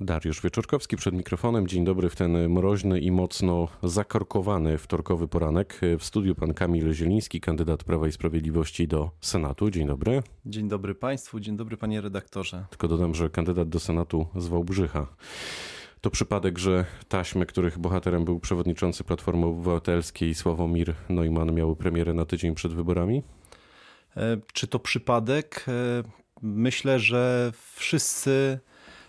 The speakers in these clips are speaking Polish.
Dariusz Wieczorkowski przed mikrofonem. Dzień dobry w ten mroźny i mocno zakorkowany wtorkowy poranek. W studiu pan Kamil Zieliński, kandydat Prawa i Sprawiedliwości do Senatu. Dzień dobry. Dzień dobry państwu, dzień dobry panie redaktorze. Tylko dodam, że kandydat do Senatu z Wałbrzycha. To przypadek, że taśmy, których bohaterem był przewodniczący Platformy Obywatelskiej Sławomir Neumann miały premierę na tydzień przed wyborami? E, czy to przypadek? E, myślę, że wszyscy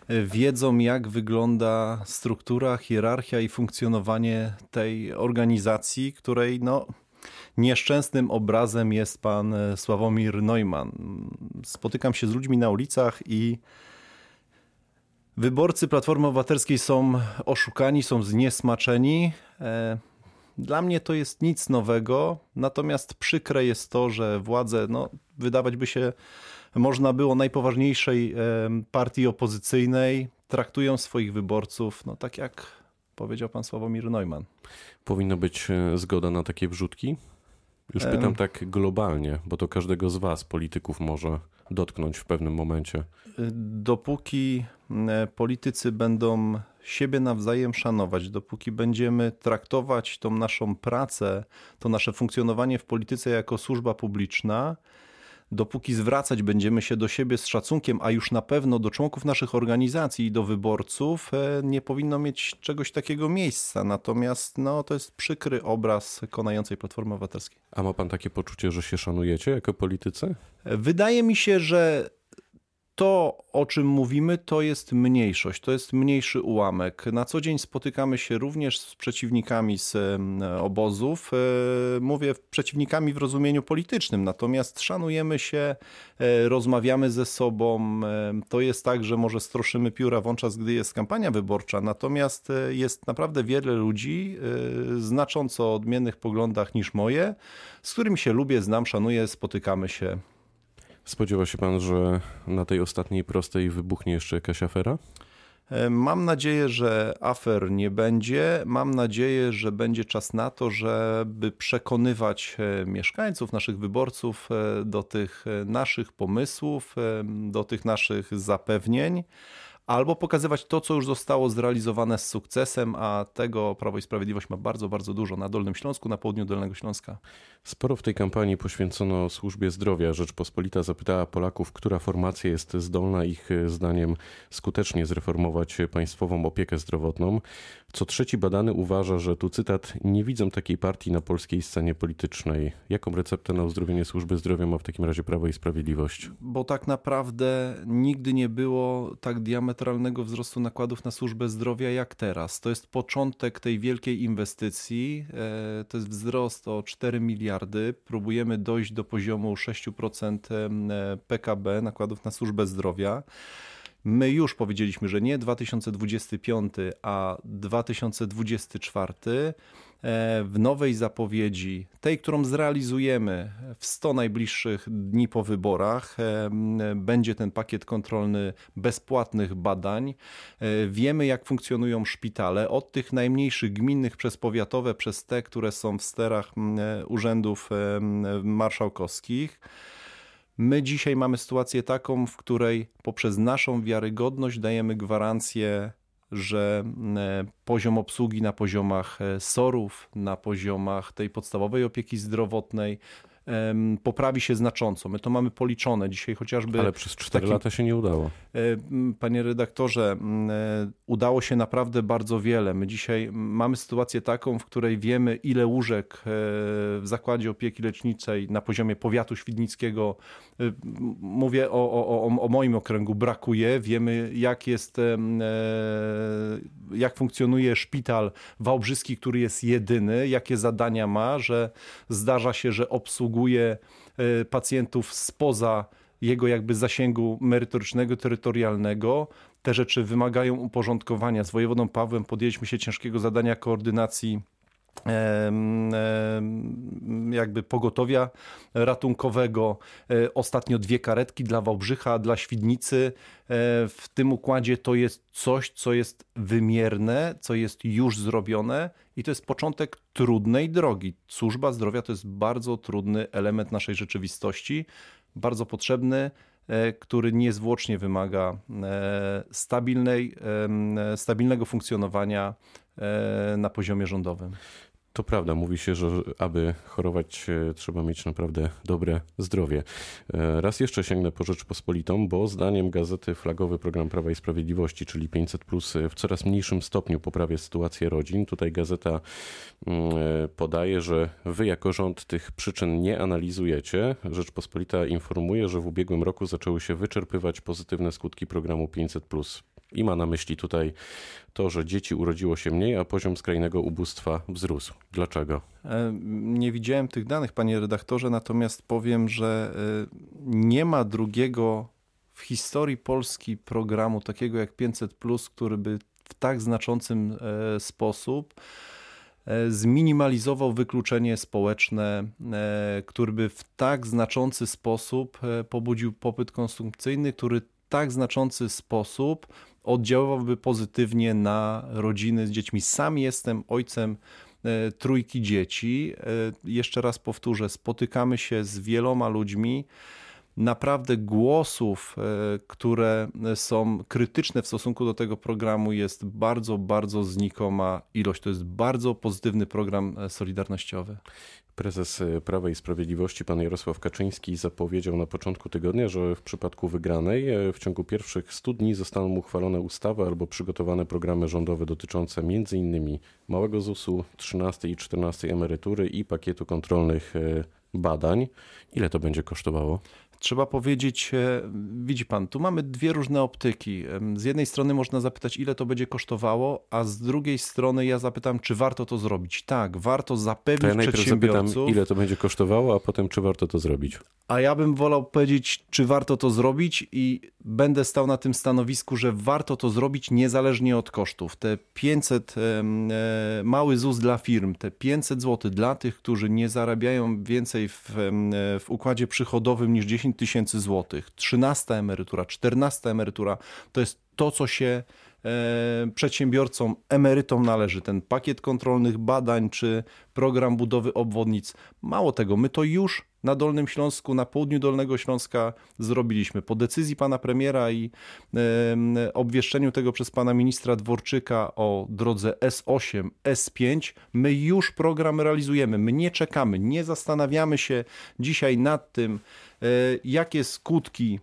wiedzą, jak wygląda struktura, hierarchia i funkcjonowanie tej organizacji, której no, nieszczęsnym obrazem jest pan e, Sławomir Neumann. Spotykam się z ludźmi na ulicach i wyborcy Platformy Obywatelskiej są oszukani, są zniesmaczeni. E, dla mnie to jest nic nowego, natomiast przykre jest to, że władze, no, wydawać by się można było najpoważniejszej partii opozycyjnej, traktują swoich wyborców, no tak jak powiedział pan Sławomir Neumann. Powinno być e, zgoda na takie wrzutki? Już pytam tak globalnie, bo to każdego z was, polityków, może dotknąć w pewnym momencie. Dopóki politycy będą siebie nawzajem szanować, dopóki będziemy traktować tą naszą pracę, to nasze funkcjonowanie w polityce jako służba publiczna, dopóki zwracać będziemy się do siebie z szacunkiem, a już na pewno do członków naszych organizacji i do wyborców, e, nie powinno mieć czegoś takiego miejsca. Natomiast no, to jest przykry obraz konającej Platformy Obywatelskiej. A ma pan takie poczucie, że się szanujecie jako politycy? Wydaje mi się, że to, o czym mówimy, to jest mniejszość, to jest mniejszy ułamek. Na co dzień spotykamy się również z przeciwnikami z obozów. E, mówię przeciwnikami w rozumieniu politycznym, natomiast szanujemy się, e, rozmawiamy ze sobą. E, to jest tak, że może stroszymy pióra włączas, gdy jest kampania wyborcza, natomiast jest naprawdę wiele ludzi znacząco odmiennych poglądach niż moje, z którymi się lubię, znam, szanuję, spotykamy się. Spodziewa się pan, że na tej ostatniej prostej wybuchnie jeszcze jakaś afera? E, mam nadzieję, że afer nie będzie. Mam nadzieję, że będzie czas na to, żeby przekonywać e, mieszkańców, naszych wyborców e, do tych naszych pomysłów, do tych naszych zapewnień albo pokazywać to, co już zostało zrealizowane z sukcesem, a tego Prawo i Sprawiedliwość ma bardzo, bardzo dużo na Dolnym Śląsku, na południu Dolnego Śląska. Sporo w tej kampanii poświęcono służbie zdrowia. Rzeczpospolita zapytała Polaków, która formacja jest zdolna ich zdaniem skutecznie zreformować państwową opiekę zdrowotną. Co trzeci badany uważa, że tu cytat, nie widzą takiej partii na polskiej scenie politycznej. Jaką receptę na uzdrowienie służby zdrowia ma w takim razie Prawo i Sprawiedliwość? Bo tak naprawdę nigdy nie było tak diametralnego wzrostu nakładów na służbę zdrowia jak teraz. To jest początek tej wielkiej inwestycji. E, to jest wzrost o 4 miliardy. Próbujemy dojść do poziomu 6% e, PKB nakładów na służbę zdrowia. My już powiedzieliśmy, że nie 2025, a 2024. E, w nowej zapowiedzi, tej, którą zrealizujemy w 100 najbliższych dni po wyborach, e, będzie ten pakiet kontrolny bezpłatnych badań. E, wiemy, jak funkcjonują szpitale, od tych najmniejszych gminnych przez powiatowe, przez te, które są w sterach urzędów marszałkowskich. My dzisiaj mamy sytuację taką, w której poprzez naszą wiarygodność dajemy gwarancję, że e, poziom obsługi na poziomach e, SOR-ów, na poziomach tej podstawowej opieki zdrowotnej, poprawi się znacząco. My to mamy policzone dzisiaj chociażby. Ale przez 4 takim... lata się nie udało. E, panie redaktorze, e, udało się naprawdę bardzo wiele. My dzisiaj mamy sytuację taką, w której wiemy, ile łóżek e, w zakładzie opieki leczniczej na poziomie powiatu świdnickiego, mówię o, o, o moim okręgu, brakuje. Wiemy, jak jest, jak funkcjonuje szpital wałbrzyski, który jest jedyny, jakie zadania ma, że zdarza się, że obsługuje obsługuje e, pacjentów spoza jego jakby zasięgu merytorycznego, terytorialnego. Te rzeczy wymagają uporządkowania. Z wojewodą Pawłem podjęliśmy się ciężkiego zadania koordynacji jakby pogotowia ratunkowego. E, ostatnio dwie karetki dla Wałbrzycha, dla Świdnicy. E, w tym układzie to jest coś, co jest wymierne, co jest już zrobione i to jest początek trudnej drogi. Służba zdrowia to jest bardzo trudny element naszej rzeczywistości, bardzo potrzebny który niezwłocznie wymaga stabilnej, stabilnego funkcjonowania na poziomie rządowym. To prawda, mówi się, że aby chorować trzeba mieć naprawdę dobre zdrowie. E, raz jeszcze sięgnę po Rzeczpospolitą, bo zdaniem gazety flagowy program Prawa i Sprawiedliwości, czyli 500 plus w coraz mniejszym stopniu poprawia sytuację rodzin. Tutaj gazeta mm, e, podaje, że wy jako rząd tych przyczyn nie analizujecie. Rzeczpospolita informuje, że w ubiegłym roku zaczęły się wyczerpywać pozytywne skutki programu 500 plus. I ma na myśli tutaj to, że dzieci urodziło się mniej, a poziom skrajnego ubóstwa wzrósł. Dlaczego? E, nie widziałem tych danych, panie redaktorze, natomiast powiem, że e, nie ma drugiego w historii Polski programu takiego jak 500, który by w tak znaczącym e, sposób zminimalizował wykluczenie społeczne, który by w tak znaczący sposób pobudził popyt konsumpcyjny, który tak znaczący sposób oddziaływałby pozytywnie na rodziny z dziećmi. Sam jestem ojcem e, trójki dzieci. E, jeszcze raz powtórzę, spotykamy się z wieloma ludźmi. Naprawdę głosów, e, które są krytyczne w stosunku do tego programu, jest bardzo, bardzo znikoma ilość. To jest bardzo pozytywny program solidarnościowy. Prezes e, Prawa i Sprawiedliwości, pan Jarosław Kaczyński, zapowiedział na początku tygodnia, że w przypadku wygranej e, w ciągu pierwszych 100 dni zostaną uchwalone ustawy albo przygotowane programy rządowe dotyczące m.in. małego ZUS-u, 13 i 14 emerytury i pakietu kontrolnych e, badań. Ile to będzie kosztowało? Trzeba powiedzieć, e, widzi pan, tu mamy dwie różne optyki. Z jednej strony można zapytać, ile to będzie kosztowało, a z drugiej strony ja zapytam, czy warto to zrobić. Tak, warto zapewnić to ja przedsiębiorców. Zapytam, ile to będzie kosztowało, a potem, czy warto to zrobić. A ja bym wolał powiedzieć, czy warto to zrobić i będę stał na tym stanowisku, że warto to zrobić niezależnie od kosztów. Te 500, e, mały ZUS dla firm, te 500 zł dla tych, którzy nie zarabiają więcej w, w układzie przychodowym niż 10 tysięcy złotych, 13 emerytura, 14 emerytura, to jest to, co się e, przedsiębiorcom, emerytom należy. Ten pakiet kontrolnych badań czy program budowy obwodnic. Mało tego, my to już na Dolnym Śląsku, na południu Dolnego Śląska zrobiliśmy. Po decyzji pana premiera i obwieszczeniu tego przez pana ministra Dworczyka o drodze S8, S5, my już program realizujemy. My nie czekamy, nie zastanawiamy się dzisiaj nad tym, E, jakie skutki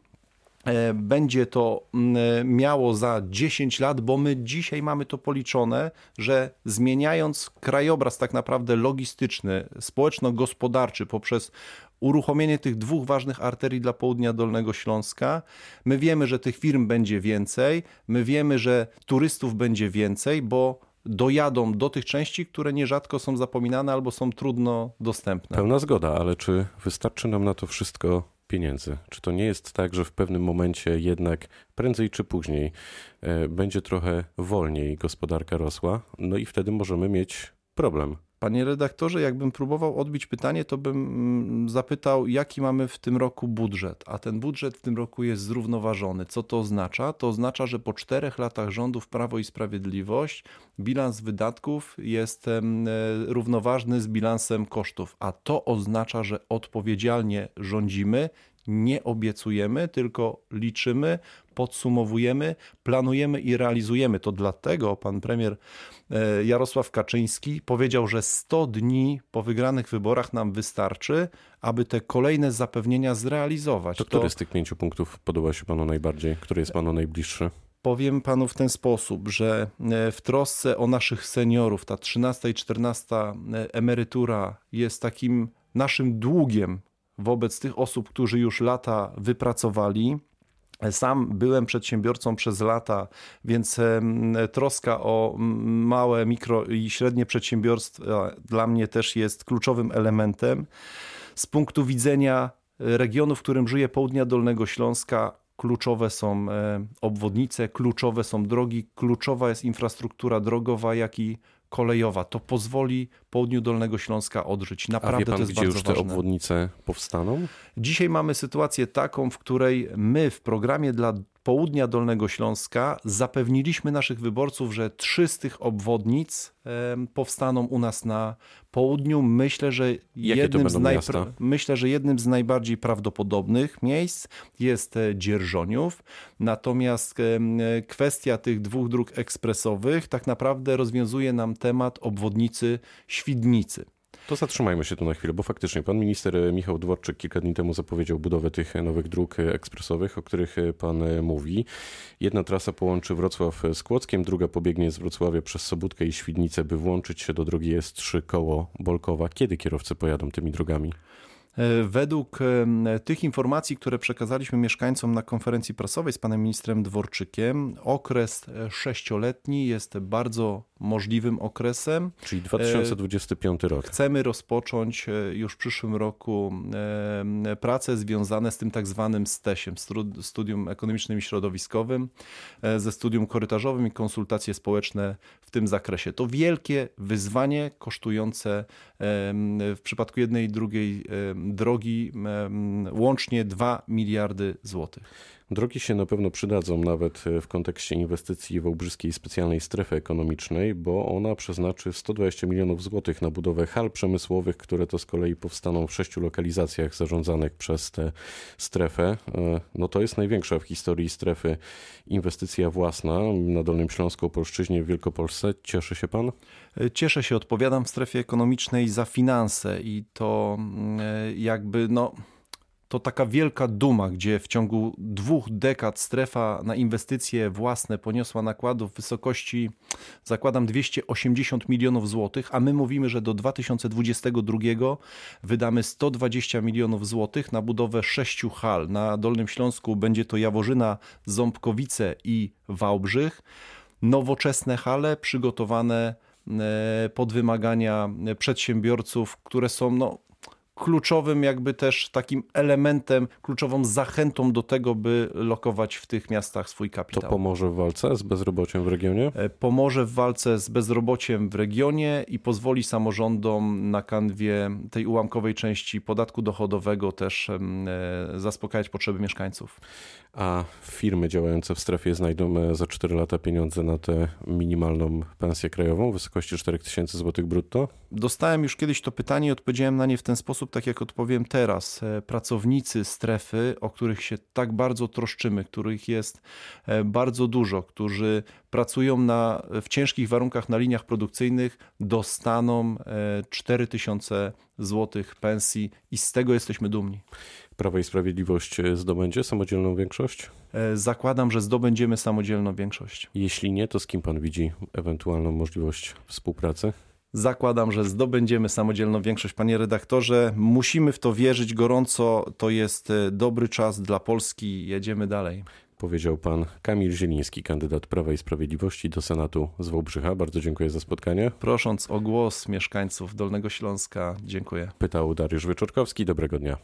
będzie to miało za 10 lat, bo my dzisiaj mamy to policzone, że zmieniając krajobraz tak naprawdę logistyczny, społeczno-gospodarczy poprzez uruchomienie tych dwóch ważnych arterii dla południa Dolnego Śląska, my wiemy, że tych firm będzie więcej, my wiemy, że turystów będzie więcej, bo dojadą do tych części, które nierzadko są zapominane albo są trudno dostępne. Pełna zgoda, ale czy wystarczy nam na to wszystko pieniędzy? Czy to nie jest tak, że w pewnym momencie jednak prędzej czy później e, będzie trochę wolniej gospodarka rosła, no i wtedy możemy mieć problem? Panie redaktorze, jakbym próbował odbić pytanie, to bym mm, zapytał, jaki mamy w tym roku budżet. A ten budżet w tym roku jest zrównoważony. Co to oznacza? To oznacza, że po czterech latach rządów Prawo i Sprawiedliwość bilans wydatków jest e, równoważny z bilansem kosztów. A to oznacza, że odpowiedzialnie rządzimy, nie obiecujemy, tylko liczymy, podsumowujemy, planujemy i realizujemy. To dlatego pan premier e, Jarosław Kaczyński powiedział, że 100 dni po wygranych wyborach nam wystarczy, aby te kolejne zapewnienia zrealizować. To, to który z tych pięciu punktów podoba się panu najbardziej? Który jest panu najbliższy? Powiem panu w ten sposób, że e, w trosce o naszych seniorów ta 13 i 14 e, emerytura jest takim naszym długiem wobec tych osób, którzy już lata wypracowali. Sam byłem przedsiębiorcą przez lata, więc troska o małe, mikro i średnie przedsiębiorstwa dla mnie też jest kluczowym elementem. Z punktu widzenia regionu, w którym żyję, południa Dolnego Śląska, kluczowe są obwodnice, kluczowe są drogi, kluczowa jest infrastruktura drogowa, jak i kolejowa. To pozwoli południu Dolnego Śląska odżyć. Naprawdę A wie pan, to jest gdzie bardzo już te obwodnice powstaną? Dzisiaj mamy sytuację taką, w której my w programie dla południa Dolnego Śląska zapewniliśmy naszych wyborców, że trzy z tych obwodnic powstaną u nas na południu. Myślę, że jednym z, najpra- myślę, że jednym z najbardziej prawdopodobnych miejsc jest e, Dzierżoniów. Natomiast kwestia tych dwóch dróg ekspresowych tak naprawdę rozwiązuje nam temat obwodnicy Świdnicy. To zatrzymajmy się tu na chwilę, bo faktycznie pan minister Michał Dworczyk kilka dni temu zapowiedział budowę tych nowych dróg ekspresowych, o których pan mówi. Jedna trasa połączy Wrocław z Kłodzkiem, druga pobiegnie z Wrocławia przez Sobótkę i Świdnicę, by włączyć się do drogi S3 koło Bolkowa. Kiedy kierowcy pojadą tymi drogami? E, według e, tych informacji, które przekazaliśmy mieszkańcom na konferencji prasowej z panem ministrem Dworczykiem, okres e, sześcioletni jest bardzo możliwym okresem. Czyli 2025 rok. Chcemy rozpocząć już w przyszłym roku prace związane z tym tak zwanym STESiem, Studium Ekonomicznym i Środowiskowym, ze studium korytarzowym i konsultacje społeczne w tym zakresie. To wielkie wyzwanie kosztujące w przypadku jednej i drugiej drogi łącznie 2 miliardy złotych. Drogi się na pewno przydadzą nawet e, w kontekście inwestycji w Obrzyskiej Specjalnej Strefy Ekonomicznej, bo ona przeznaczy 120 milionów złotych na budowę hal przemysłowych, które to z kolei powstaną w sześciu lokalizacjach zarządzanych przez tę strefę. E, no to jest największa w historii strefy inwestycja własna na Dolnym Śląsku, Polszczyźnie, w Wielkopolsce. Cieszy się pan? E, cieszę się, odpowiadam w strefie ekonomicznej za finanse i to mm, jakby no to taka wielka duma, gdzie w ciągu dwóch dekad strefa na inwestycje własne poniosła nakładów w wysokości, zakładam, 280 milionów złotych, a my mówimy, że do 2022 wydamy 120 milionów złotych na budowę sześciu hal. Na Dolnym Śląsku będzie to Jaworzyna, Ząbkowice i Wałbrzych. Nowoczesne hale przygotowane e, pod wymagania przedsiębiorców, które są no, kluczowym jakby też takim elementem, kluczową zachętą do tego, by lokować w tych miastach swój kapitał. To pomoże w walce z bezrobociem w regionie? E, pomoże w walce z bezrobociem w regionie i pozwoli samorządom na kanwie tej ułamkowej części podatku dochodowego też e, zaspokajać potrzeby mieszkańców. A firmy działające w strefie znajdą e, za 4 lata pieniądze na tę minimalną pensję krajową w wysokości 4000 zł brutto? Dostałem już kiedyś to pytanie i odpowiedziałem na nie w ten sposób, tak jak odpowiem teraz. E, pracownicy strefy, o których się tak bardzo troszczymy, których jest e, bardzo dużo, którzy pracują na, w ciężkich warunkach na liniach produkcyjnych, dostaną 4000 zł pensji i z tego jesteśmy dumni. Prawo i Sprawiedliwość zdobędzie samodzielną większość? E, zakładam, że zdobędziemy samodzielną większość. Jeśli nie, to z kim pan widzi ewentualną możliwość współpracy? Zakładam, że zdobędziemy samodzielną większość, panie redaktorze. Musimy w to wierzyć gorąco. To jest e, dobry czas dla Polski. Jedziemy dalej. Powiedział pan Kamil Zieliński, kandydat Prawa i Sprawiedliwości do Senatu z Wałbrzycha. Bardzo dziękuję za spotkanie. Prosząc o głos mieszkańców Dolnego Śląska, dziękuję. Pytał Dariusz Wyczorkowski. Dobrego dnia.